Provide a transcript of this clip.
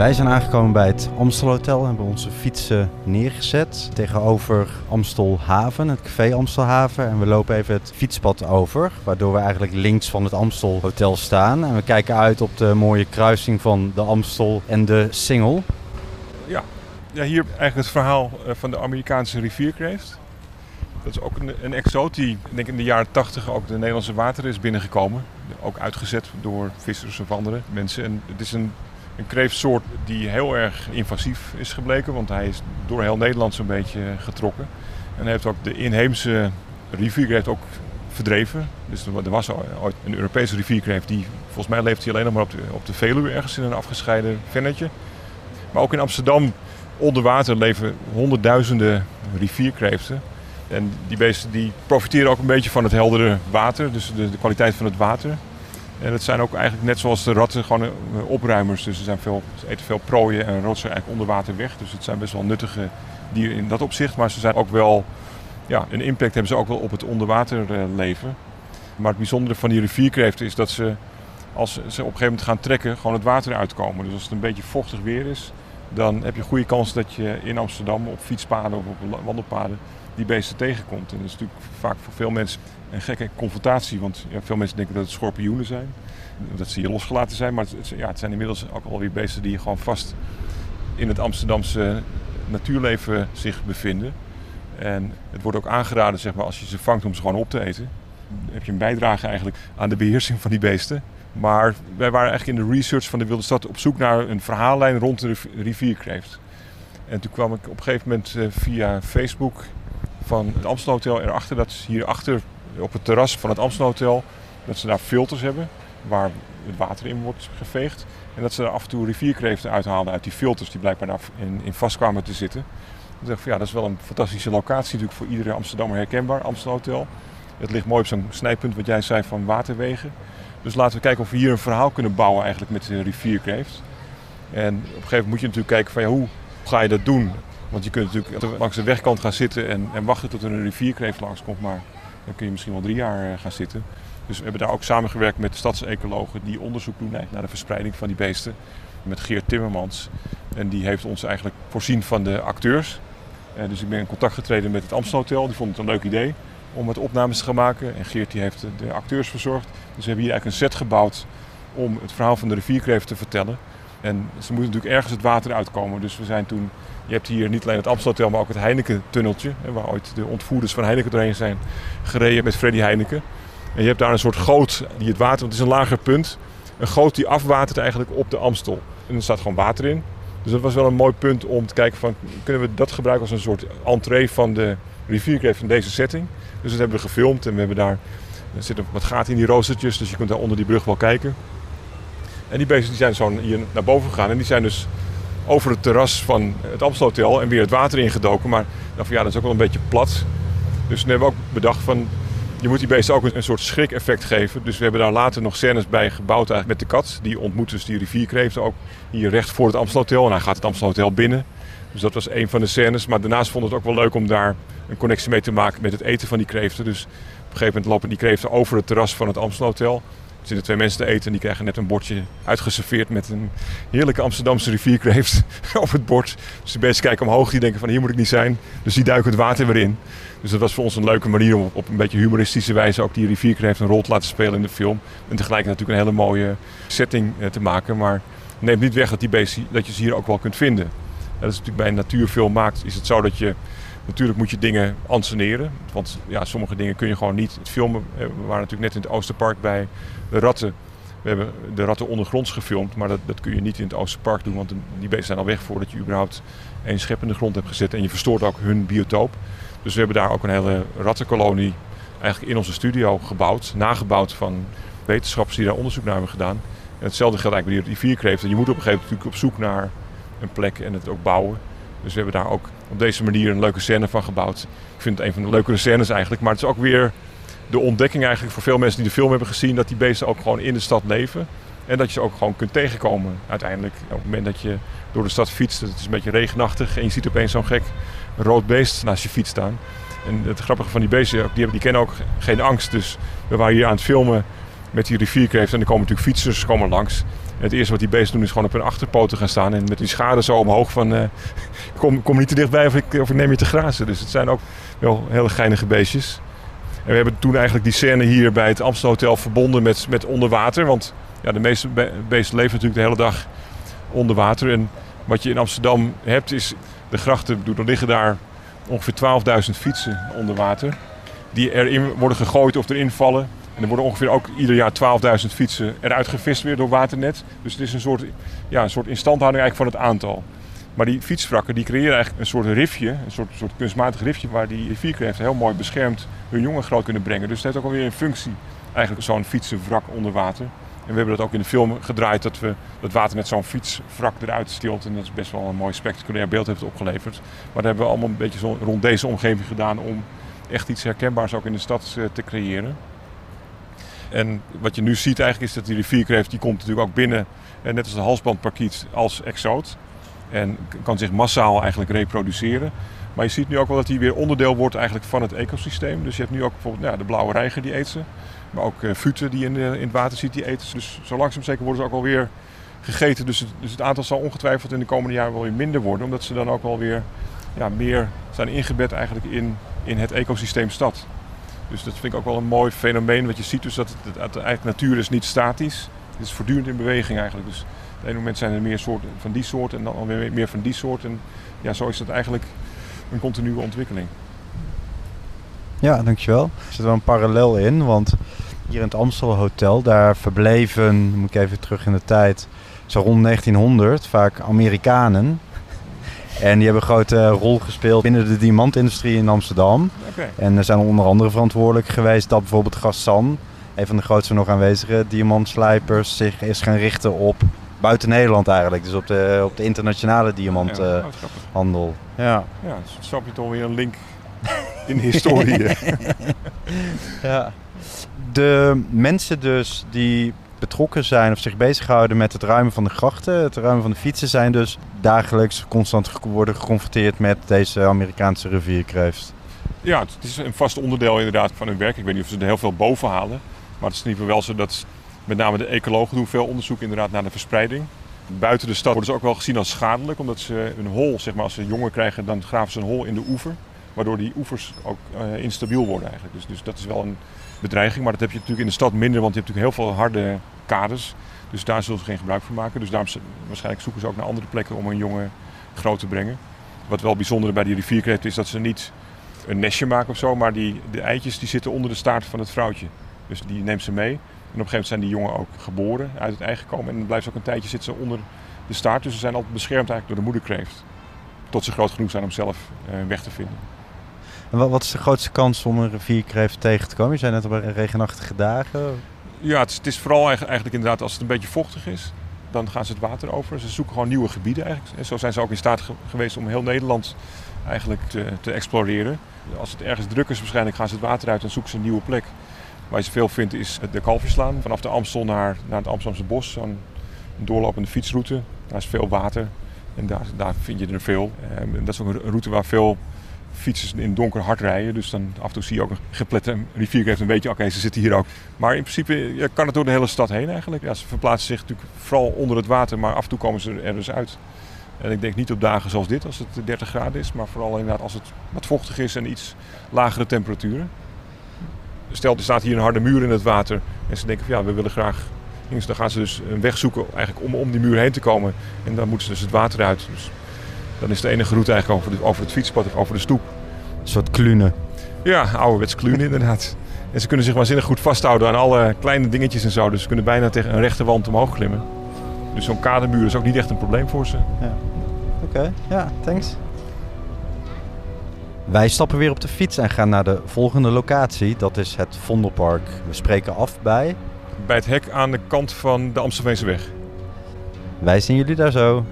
Wij zijn aangekomen bij het Amstel Hotel en hebben onze fietsen neergezet tegenover Amstelhaven, het café Amstelhaven. En we lopen even het fietspad over, waardoor we eigenlijk links van het Amstel Hotel staan. En we kijken uit op de mooie kruising van de Amstel en de Singel. Ja, ja hier eigenlijk het verhaal eh, van de Amerikaanse rivierkreeft. Dat is ook een, een exoot die denk in de jaren 80 ook de Nederlandse wateren is binnengekomen. Ook uitgezet door vissers of andere mensen. En het is een, een kreeftsoort die heel erg invasief is gebleken, want hij is door heel Nederland zo'n beetje getrokken. En heeft ook de inheemse rivierkreeft ook verdreven. Dus er was ooit een Europese rivierkreeft die, volgens mij leeft hij alleen nog maar op de, op de Veluwe ergens in een afgescheiden vennetje. Maar ook in Amsterdam onder water leven honderdduizenden rivierkreeften. En die beesten die profiteren ook een beetje van het heldere water, dus de kwaliteit van het water. En het zijn ook eigenlijk net zoals de ratten gewoon eh, opruimers. Dus ze, zijn veel, ze eten veel prooien en rotsen eigenlijk onder water weg. Dus het zijn best wel nuttige dieren in dat opzicht. Maar ze zijn ook wel, ja, een impact hebben ze ook wel op het onderwaterleven. Maar het bijzondere van die rivierkreeften is dat ze, als ze op een gegeven moment gaan trekken, gewoon het water uitkomen. Dus als het een beetje vochtig weer is, dan heb je goede kans dat je in Amsterdam op fietspaden of op wandelpaden die beesten tegenkomt. En dat is natuurlijk vaak voor veel mensen een gekke confrontatie. Want ja, veel mensen denken dat het schorpioenen zijn. Dat ze hier losgelaten zijn. Maar het, ja, het zijn inmiddels ook alweer beesten die gewoon vast in het Amsterdamse natuurleven zich bevinden. En het wordt ook aangeraden zeg maar, als je ze vangt om ze gewoon op te eten. Dan heb je een bijdrage eigenlijk aan de beheersing van die beesten. Maar wij waren eigenlijk in de research van de Wilde Stad op zoek naar een verhaallijn rond de rivierkreeft. En toen kwam ik op een gegeven moment eh, via Facebook van het Amstelhotel erachter dat ze hierachter op het terras van het Amstelhotel dat ze daar filters hebben waar het water in wordt geveegd. En dat ze daar af en toe rivierkreeften uithaalden uit die filters die blijkbaar daar in, vast kwamen te zitten. Ik van ja, dat is wel een fantastische locatie natuurlijk voor iedere Amsterdammer herkenbaar, Amstelhotel. Het ligt mooi op zo'n snijpunt wat jij zei van waterwegen. Dus laten we kijken of we hier een verhaal kunnen bouwen eigenlijk met de rivierkreeft. En op een gegeven moment moet je natuurlijk kijken van ja, hoe ga je dat doen? Want je kunt natuurlijk langs de wegkant gaan zitten en, en wachten tot er een rivierkreeft langskomt. Maar dan kun je misschien wel drie jaar eh, gaan zitten. Dus we hebben daar ook samengewerkt met de stadsecologen die onderzoek doen naar de verspreiding van die beesten. Met Geert Timmermans. En die heeft ons eigenlijk voorzien van de acteurs. Uh, dus ik ben in contact getreden met het Amstelhotel. Die vond het een leuk idee om het opnames te gaan maken. En Geert die heeft de acteurs verzorgd. Dus we hebben hier eigenlijk een set gebouwd om het verhaal van de rivierkreeft te vertellen. En ze moeten natuurlijk ergens het water uitkomen. Dus we zijn toen je hebt hier niet alleen het Amstelhotel, maar ook het Heineken-tunneltje. Waar ooit de ontvoerders van Heineken doorheen zijn gereden met Freddy Heineken. En je hebt daar een soort goot die het water, want het is een lager punt. Een goot die afwatert eigenlijk op de Amstel. En er staat gewoon water in. Dus dat was wel een mooi punt om te kijken van, kunnen we dat gebruiken als een soort entree van de rivierkreeft van deze setting. Dus dat hebben we gefilmd en we hebben daar, er zitten wat gaten in die roostertjes, dus je kunt daar onder die brug wel kijken. En die beesten die zijn zo hier naar boven gegaan en die zijn dus over het terras van het Amstelhotel en weer het water ingedoken. Maar dacht van ja, dat is ook wel een beetje plat. Dus toen hebben we ook bedacht van je moet die beesten ook een soort schrik-effect geven. Dus we hebben daar later nog scènes bij gebouwd met de kat. Die ontmoet dus die rivierkreeften ook hier recht voor het Amstelhotel. En hij gaat het Amstelhotel binnen. Dus dat was een van de scènes. Maar daarnaast vond het ook wel leuk om daar een connectie mee te maken met het eten van die kreeften. Dus op een gegeven moment lopen die kreeften over het terras van het Amstelhotel. Er zitten twee mensen te eten en die krijgen net een bordje uitgeserveerd met een heerlijke Amsterdamse rivierkreeft op het bord. Dus de mensen kijken omhoog, die denken van hier moet ik niet zijn. Dus die duiken het water weer in. Dus dat was voor ons een leuke manier om op een beetje humoristische wijze ook die rivierkreeft een rol te laten spelen in de film. En tegelijk natuurlijk een hele mooie setting eh, te maken. Maar neemt niet weg dat, die beesten, dat je ze hier ook wel kunt vinden. Dat is natuurlijk bij een natuurfilm maakt, is het zo dat je Natuurlijk moet je dingen anseneren. Want ja, sommige dingen kun je gewoon niet. Filmen, eh, we waren natuurlijk net in het Oosterpark bij de ratten. We hebben de ratten ondergronds gefilmd, maar dat, dat kun je niet in het Oosterpark doen. Want die beesten zijn al weg voordat je überhaupt één schep in de grond hebt gezet. En je verstoort ook hun biotoop. Dus we hebben daar ook een hele rattenkolonie eigenlijk in onze studio gebouwd. Nagebouwd van wetenschappers die daar onderzoek naar hebben gedaan. En hetzelfde geldt eigenlijk bij die rivierkreeften. Je moet op een gegeven moment natuurlijk op zoek naar een plek en het ook bouwen. Dus we hebben daar ook op deze manier een leuke scène van gebouwd. Ik vind het een van de leukere scènes eigenlijk. Maar het is ook weer de ontdekking eigenlijk voor veel mensen die de film hebben gezien... dat die beesten ook gewoon in de stad leven. En dat je ze ook gewoon kunt tegenkomen uiteindelijk. Op het moment dat je door de stad fietst, het is een beetje regenachtig... en je ziet opeens zo'n gek rood beest naast je fiets staan. En het grappige van die beesten, die, die kennen ook geen angst. Dus we waren hier aan het filmen met die rivierkreeft en er komen natuurlijk fietsers komen langs. het eerste wat die beesten doen is gewoon op hun achterpoten gaan staan en met die schade zo omhoog van uh, kom, kom niet te dichtbij of ik, of neem je te grazen. Dus het zijn ook wel hele geinige beestjes. En we hebben toen eigenlijk die scène hier bij het Amstel Hotel verbonden met, met onder water. Want ja, de meeste beesten leven natuurlijk de hele dag onder water. En wat je in Amsterdam hebt is de grachten, er liggen daar ongeveer 12.000 fietsen onder water. Die erin worden gegooid of erin vallen. En er worden ongeveer ook ieder jaar 12.000 fietsen eruit gevist weer door Waternet. Dus het is een soort, ja, een soort instandhouding eigenlijk van het aantal. Maar die fietswrakken die creëren eigenlijk een soort rifje, een soort, soort kunstmatig rifje waar die rivierkreeften heel mooi beschermd hun jongen groot kunnen brengen. Dus het heeft ook alweer een functie, eigenlijk zo'n fietsenwrak onder water. En we hebben dat ook in de film gedraaid dat we dat water met zo'n fietswrak eruit stilt. En dat is best wel een mooi spectaculair beeld heeft opgeleverd. Maar dat hebben we allemaal een beetje zo rond deze omgeving gedaan om echt iets herkenbaars ook in de stad eh, te creëren. En wat je nu ziet eigenlijk is dat die rivierkreeft, die komt natuurlijk ook binnen, eh, net als de halsbandparkiet, als exoot. En kan zich massaal eigenlijk reproduceren. Maar je ziet nu ook wel dat hij weer onderdeel wordt eigenlijk van het ecosysteem. Dus je hebt nu ook bijvoorbeeld ja, de blauwe reiger die eet ze. Maar ook uh, futen die in, in het water ziet, die eten ze. Dus zo langzaam zeker worden ze ook alweer gegeten. Dus het, dus het aantal zal ongetwijfeld in de komende jaren wel weer minder worden. Omdat ze dan ook wel weer ja, meer zijn ingebed eigenlijk in, in het ecosysteem stad. Dus dat vind ik ook wel een mooi fenomeen. Wat je ziet dus dat het, eigenlijk natuur is niet statisch. Het is voortdurend in beweging eigenlijk. Dus op een moment zijn er meer soorten van die soort en dan alweer meer van die soort. En ja, zo is dat eigenlijk een continue ontwikkeling. Ja, dankjewel. Er zit wel een parallel in, want hier in het Amstel Hotel, daar verbleven, moet ik even terug in de tijd, zo rond 1900 vaak Amerikanen. En die hebben een grote rol gespeeld binnen de diamantindustrie in Amsterdam. Okay. En er zijn onder andere verantwoordelijk geweest dat bijvoorbeeld Gassan, een van de grootste nog aanwezige diamantslijpers, zich is gaan richten op buiten Nederland eigenlijk. Dus op de, op de internationale diamanthandel. Ja, ja. ja, dus snap je toch weer een link in de historie. ja. De mensen dus die betrokken zijn of zich bezighouden met het ruimen van de grachten, het ruimen van de fietsen, zijn dus dagelijks constant worden geconfronteerd met deze Amerikaanse rivierkreeft. Ja, het is een vast onderdeel inderdaad van hun werk. Ik weet niet of ze er heel veel boven halen. Maar het is in ieder geval wel zo dat met name de ecologen doen veel onderzoek inderdaad naar de verspreiding. Buiten de stad worden ze ook wel gezien als schadelijk, omdat ze een hol, zeg maar, als ze jongen krijgen, dan graven ze een hol in de oever. Waardoor die oevers ook uh, instabiel worden eigenlijk. Dus, dus dat is wel een bedreiging. Maar dat heb je natuurlijk in de stad minder, want je hebt natuurlijk heel veel harde kaders. Dus daar zullen ze geen gebruik van maken. Dus daarom waarschijnlijk zoeken ze ook naar andere plekken om een jongen groot te brengen. Wat wel bijzonder bij die rivierkreeft is dat ze niet een nestje maken of zo, maar die, de eitjes die zitten onder de staart van het vrouwtje. Dus die neemt ze mee. En op een gegeven moment zijn die jongen ook geboren, uit het ei gekomen. En dan blijft ze ook een tijdje zitten onder de staart. Dus ze zijn altijd beschermd eigenlijk door de moederkreeft. Tot ze groot genoeg zijn om zelf uh, weg te vinden. Wat is de grootste kans om een rivierkreeft tegen te komen? Je zei net op regenachtige dagen. Ja, het is, het is, vooral eigenlijk inderdaad als het een beetje vochtig is. Dan gaan ze het water over. Ze zoeken gewoon nieuwe gebieden eigenlijk. En zo zijn ze ook in staat geweest om heel Nederland eigenlijk te, te, exploreren. Als het ergens druk is waarschijnlijk gaan ze het water uit en zoeken ze een nieuwe plek. Waar je ze veel vindt is de Kalverslaan. Vanaf de Amstel naar, naar het Amsterdamse bos. Zo'n doorlopende fietsroute. Daar is veel water. En daar, daar vind je er veel. En dat is ook een route waar veel fietsers in donker hard rijden. Dus dan af en toe zie je ook een geplette rivierkreeft. En weet je, oké, ze zitten hier ook. Maar in principe ja, kan het door de hele stad heen eigenlijk. Ja, ze verplaatsen zich natuurlijk vooral onder het water, maar af en toe komen ze er dus uit. En ik denk niet op dagen zoals dit, als het 30 graden is, maar vooral inderdaad als het wat vochtig is en iets lagere temperaturen. Stel, er staat hier een harde muur in het water en ze denken van ja, we willen graag. Dan gaan ze dus een weg zoeken eigenlijk om om die muur heen te komen. En dan moeten ze dus het water uit. Dus dan is de enige route eigenlijk over, de, over het fietspad of over de stoep. Een soort klunen. Ja, ouderwets klunen inderdaad. En ze kunnen zich waanzinnig goed vasthouden aan alle kleine dingetjes en zo. Dus ze kunnen bijna tegen een rechte wand omhoog klimmen. Dus zo'n kadermuur is ook niet echt een probleem voor ze. Ja. Oké, ja, thanks. Wij stappen weer op de fiets en gaan naar de volgende locatie. Dat is het Vondelpark. We spreken af bij... Bij het hek aan de kant van de Amstelveense weg. Wij zien jullie daar zo.